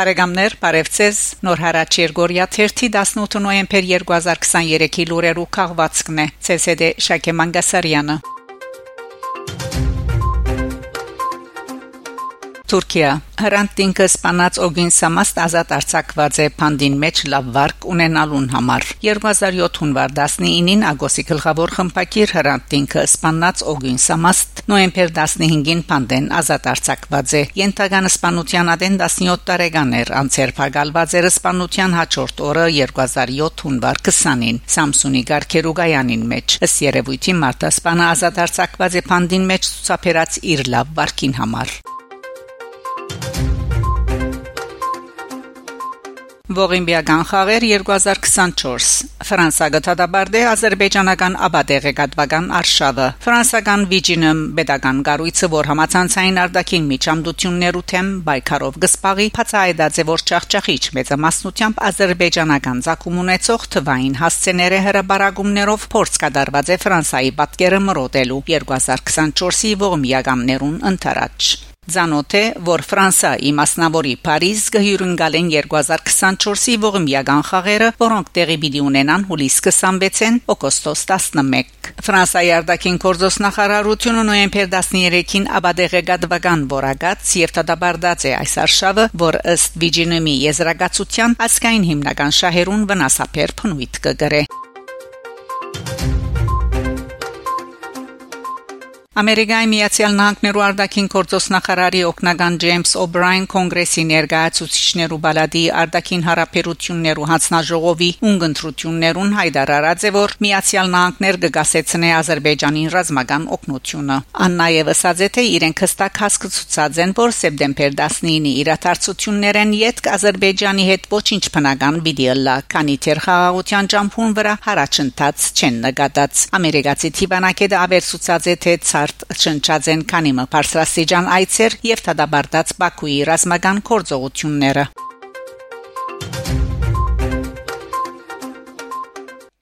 Բարեկամներ, բարևձեզ։ Նոր հարաճ Երգորիա 18 նոյեմբեր 2023-ի լուրերու քաղվածքն է։ ՑՍԴ Շակե Մանգասարյանը։ Թուրքիա Հրանտինկը սպանած Օգին Սամաստ ազատ արձակված է Փանդին մեջ լավ վարկ ունենալուն համար 2007 հունվար 19-ին Ագոսի գլխավոր խմբակիր Հրանտինկը սպանած Օգին Սամաստ նոյեմբեր 15-ին Փանդեն ազատ արձակված է Ենթական սպանության ադեն 17 տարեկան էր անցեր փակալված էր սպանության հաջորդ օրը 2007 հունվար 20-ին Սամսունի Գարքերուգայանին մեջ ըստ երևույթի Մարտա սպանը ազատ արձակված է Փանդին մեջ ցուցաբերած իր լավ վարկին համար Ողիմբիական խաղեր 2024 Ֆրանսա գտադաբարդե ազերբայջանական աբադեղե գատվական արշավը ֆրանսական վիջինում pedagogan գառույցը որ համացանցային արդակին միջամդություններու թեմ բայկարով գսպաղի փածայդաձե որ ճախճախիչ մեծամասնությամբ ազերբայջանական ցակում ունեցող թվային հասցեները հրաբարագումներով փորձ կդարված է Ֆրանսայի պատկերը մրոտելու 2024-ի ողմիականներուն ընթരാճ Զանոթ է, որ Ֆրանսայի մասնավորի Փարիզ գհյուրընկալեն 2024-ի ողմիական խաղերը, որոնք տեղի պիտի ունենան հուլիս 26-ին օգոստոս 11։ Ֆրանսայի արտաքին գործոստնախարարությունը նոյեմբեր 13-ին աբադեղե գադվական որագած եւ տադաբարդած է այս արշավը, որ ըստ Վիջինեմի եզրակացության ասկային հիմնական շահերուն վնասապեր փնույթ կգրե։ Ամերիկայի Միացյալ Նահանգներու արտաքին գործոստնախարարի օկնական Ջեյմս Օբրայն կոնգրեսի ներկայացուցիչներու բալադի արտաքին հարաբերություններու հանձնաժողովի ունգընտրություններուն հայտարարած է որ Միացյալ Նահանգներ կգասեցնե Ադրբեջանին ռազմական օգնությունը։ Ան նաև ասաց է թե իրենք հստակ հասկացուցած են որ սեպտեմբեր 19-ի իրադարձություններեն յետք Ադրբեջանի հետ ոչինչ բնական պիտի լա, քանի թեր խաղաղության ճամփուն վրա հարաճընթաց չեն նկատած։ Ամերիկացի Թիվանակեդը ավերսուցած է թե ցարտ շնչած են քանի մը բարձրաստիճան այցեր եւ դադարած Բաքուի ռազմական կորձողությունները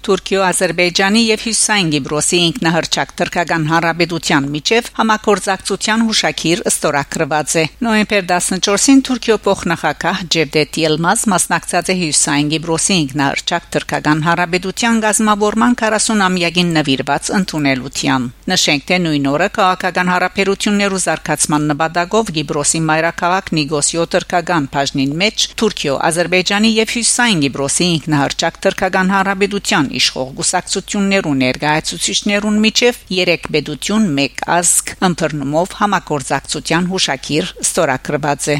Թուրքիո, Ադրբեջանի եւ Հյուսային Գիբրոսի ինքնահռչակ թրքական հարաբերության միջև համակորձակցության հուշակիր ստորագրված է։ Նոյեմբեր 14-ին Թուրքիո փոխնախագահ Ջևդետ Ելմազ մասնակցած է Հյուսային Գիբրոսի ինքնահռչակ թրքական հարաբերության գազմավորման 40-ամյակին նվիրված ընդունելության։ Նշենք, թե նույն օրը քաղաքական հարաբերություններու զարգացման նպատակով Գիբրոսի մայրաքաղաք Նիգոսիո թրքական բաժնին մեջ Թուրքիո, Ադրբեջանի եւ Հյուսային Գիբրոսի ինքնահռչակ թրքական հարաբերության իշխող գուսակցություններու ներկայացուցիչներուն միջև 3 բեդություն 1 ազգ ըմբռնումով համակորձակցության հուշակիր ստորագրված է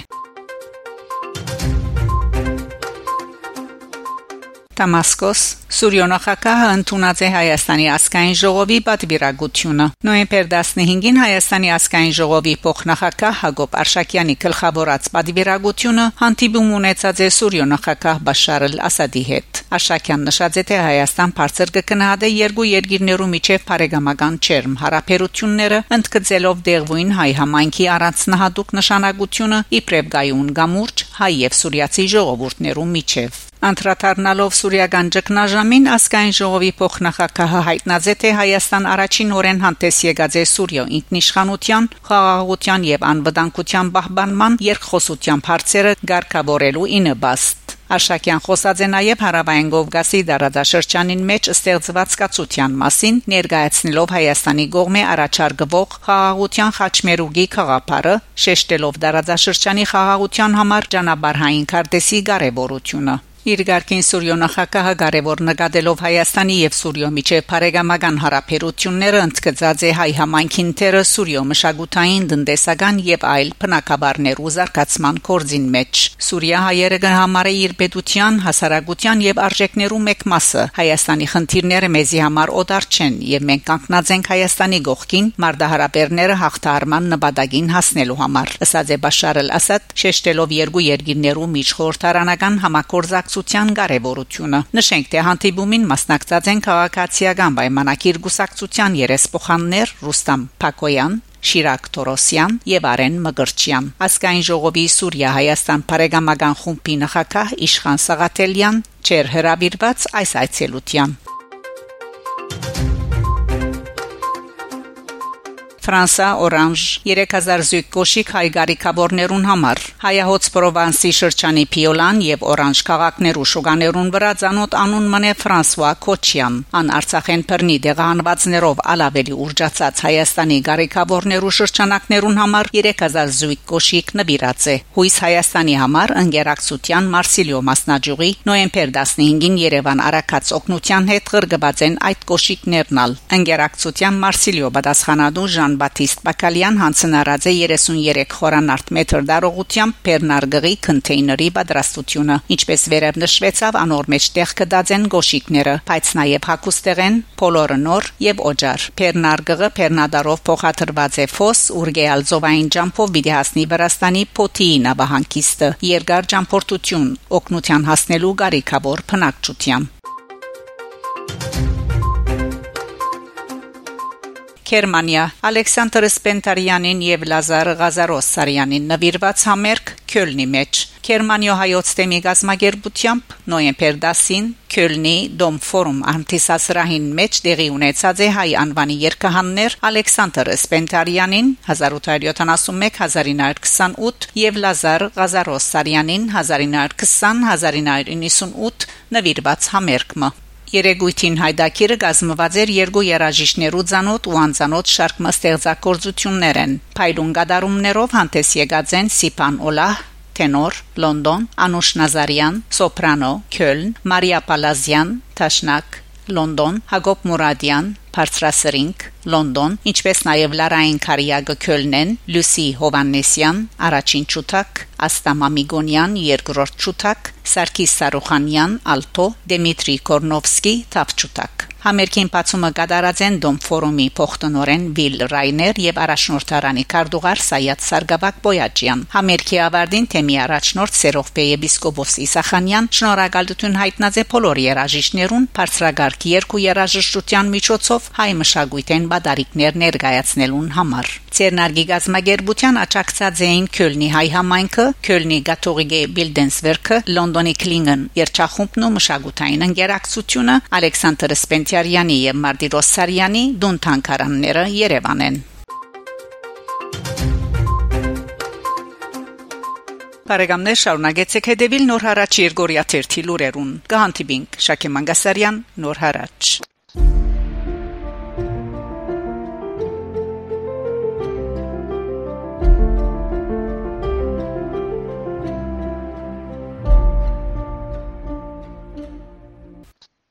Դամասկոս Սուրյոնախակահը ընդունած է Հայաստանի ազգային ժողովի պատվիրակությունը։ Նոյեմբեր 15-ին Հայաստանի ազգային ժողովի փոխնախակահ Հակոբ Արշակյանի գլխավորած պատվիրակությունը հանդիպում ունեցած է Սուրյոնախակահ Բաշար al-Ասադի հետ։ Արշակյան նշած է թե Հայաստան բարձր կգնահատե երկու երկիրներու միջև բարեկամական չերմ հարաբերությունները, ընդգծելով դեղվույն հայ համայնքի առանձնահատուկ նշանակությունը իբրև գայուն գամուրջ հայ եւ սուրյացի ժողովուրդներու միջև։ Անդրադառնալով Սուրիական ճգնաժամին ասկային ժողովի փոխնախագահը հայտնած է թե Հայաստան առաջին օրեն հանդես եկած է Սուրիո ինքնիշխանության, խաղաղության եւ անվտանգության պահպանման երկխոսությամբ հարցերը ղեկավարելու ինը բաստ Աշակյան խոսած է նաև հարավային Կովկասի դարադաշրջանին մեջ ստեղծված կացության մասին, ներկայացնելով Հայաստանի գողմե առաջարկվող խաղաղության խաչմերուգի խաղապարը, շեշտելով դարադաշրջանի խաղաղության համար ճանապարհային քարտեզի կարևորությունը։ Իր ղարքին Սուրիո նախագահը կարևոր նկատելով Հայաստանի եւ Սուրիո միջև բարեկամական հարաբերությունները ընդգծած է հայ համայնքին թերը Սուրիո մշակութային, տնտեսական եւ այլ բնակաբարներու զարգացման կորձին մեջ։ Սուրիա հայերը կհամարե իր պետության, հասարակության եւ արժեքներու մեկ մասը։ Հայաստանի խնդիրները մեզի համար օտար չեն եւ մենք կանգնած ենք Հայաստանի գողքին մարդահարաբերները հաղթահարման նպատակին հասնելու համար։ Ասաց է Բաշար al-Ասադ, շեշտելով երկու երկիրներու միջխորհրդարանական համակորձակ գուսակցության կարևորությունը։ Նշենք, թե հանդիպումին մասնակցած են քաղաքացիական պայմանագիր գուսակցության երեսփոխաններ Ռուստամ Փակոյան, Շիրակ Թորոսյան եւ Արեն Մգրչյան։ Ասկային ժողովի Սուրիա-Հայաստան բարեկամական խումբի նախակահ Իշխան Սաղաթելյան չեր հրավիրված այս այցելության։ Ֆրանսա օրանժ 3000 զույգ կոշիկ հայ գարիկաբորներուն համար հայահոց Պրովանսի շրջանի Պիոլան եւ օրանժ քաղաքներու շուկաներուն վրա ցանոթ անուն մնե Ֆրանսուଆ Քոչյան ան Արցախեն բռնի դեղանվածներով ալավելի ուրջացած Հայաստանի գարիկաբորներու շրջանակներուն համար 3000 զույգ կոշիկ նվիրած է հույս Հայաստանի համար ընկերակցության Մարսիլիո մասնաճյուղի նոյեմբեր 15-ին Երևան արակած օկնության հետ ղրգված են այդ կոշիկներնալ ընկերակցության Մարսիլիո պատասխանատու Ժան-Բատիստ Բակալյան հանցնարած է 33 խորանարդ մետր դարողությամբ Պերնարգի քոնթեյների պատրաստությունը ինչպես վերև նշվեցավ անոր մեջ տեղ կդած են գոշիկները բայց նաև հակուստեղեն փոլորը նոր եւ օջար Պերնարգը Պերնադարով փոխադրված է ֆոս ուրգեալ զովային ջամփով պիտի հասնի Վրաստանի Պոթիի նավահանգիստը երկար ճամփորդություն օկնության հասնելու գարիկավոր փնակչությամբ Գերմանիա Ալեքսանդր Սպենտարյանին եւ Լազար Ղազարոսարյանին նվիրված համերգ Քյոլնի մեջ Գերմանիո հայոց թեմի գազագերբությամբ նոյեմբեր 10-ին Քյոլնի Դոմ ֆորում անտիսասրահին մեջ տեղի ունեցած է հայ անվանի երկհաններ Ալեքսանդր Սպենտարյանին 1871-1928 եւ Լազար Ղազարոսարյանին 1920-1998 նվիրված համերգը Երեգույթին հայդակիրը գազմված էր երկու երաժիշներու ցանոթ ու անցանոթ շարք մստեղծագործություններ են։ Փայլուն գդարումներով հանդես եկած են Սիփան Օլահ, տենոր, Լոնդոն, Անուշ Նազարյան, սոպրանո, Քյոլն, Մարիա Պալազյան, Տաշնակ, Լոնդոն, Հակոբ Մուրադյան, Բարձրասրինք, Լոնդոն, ինչպես նաև Լարային Կարիագը Քյոլնեն, Լուսի Հովանեսյան, առաջին ճուտակ, Աստա Մամիգոնյան, երկրորդ ճուտակ, Սարգիս Սարուխանյան, ալտո, Դեմիտրի Կորնովսկի, թափճուտակ։ Համերգին բացումը կատարած են Դոմ ֆորումի փոխտնօրեն Վիլ Ռայներ եւ առաջնորդարանի քարտուղար Սայաթ Սարգսակ Բոյաջյան։ Համերգի ավարտին թեմի առաջնորդ Սերովպե եպիսկոպոս Իսախանյան շնորհակալություն հայտնած է բոլոր երաժիշտներուն բարձրագարկ երկու երաժշտության միջոցով հայ մշակույթեն բադարիկներ ներկայացնելուն համար։ Ցերնարգի գազագերբության աճակցած էին Քյոլնի հայ համայնքը, Քյոլնի Գաթողիկե Բիլդենսվերքը, Լոնդոնի Քլինգեն երչախումբն ու մշակութային ընկերակցությունը, Ալեքսանդր Սպենտիարյանի եւ Մարտիրոս Սարյանի դուն թանկարանները Երևան են։ Բարեկամներ շարունակեցեք հետևել նոր հարաճ Երգորիա 1 թերթի լուրերուն։ Գահանտիբինգ Շակե Մանգասարյան նոր հարաճ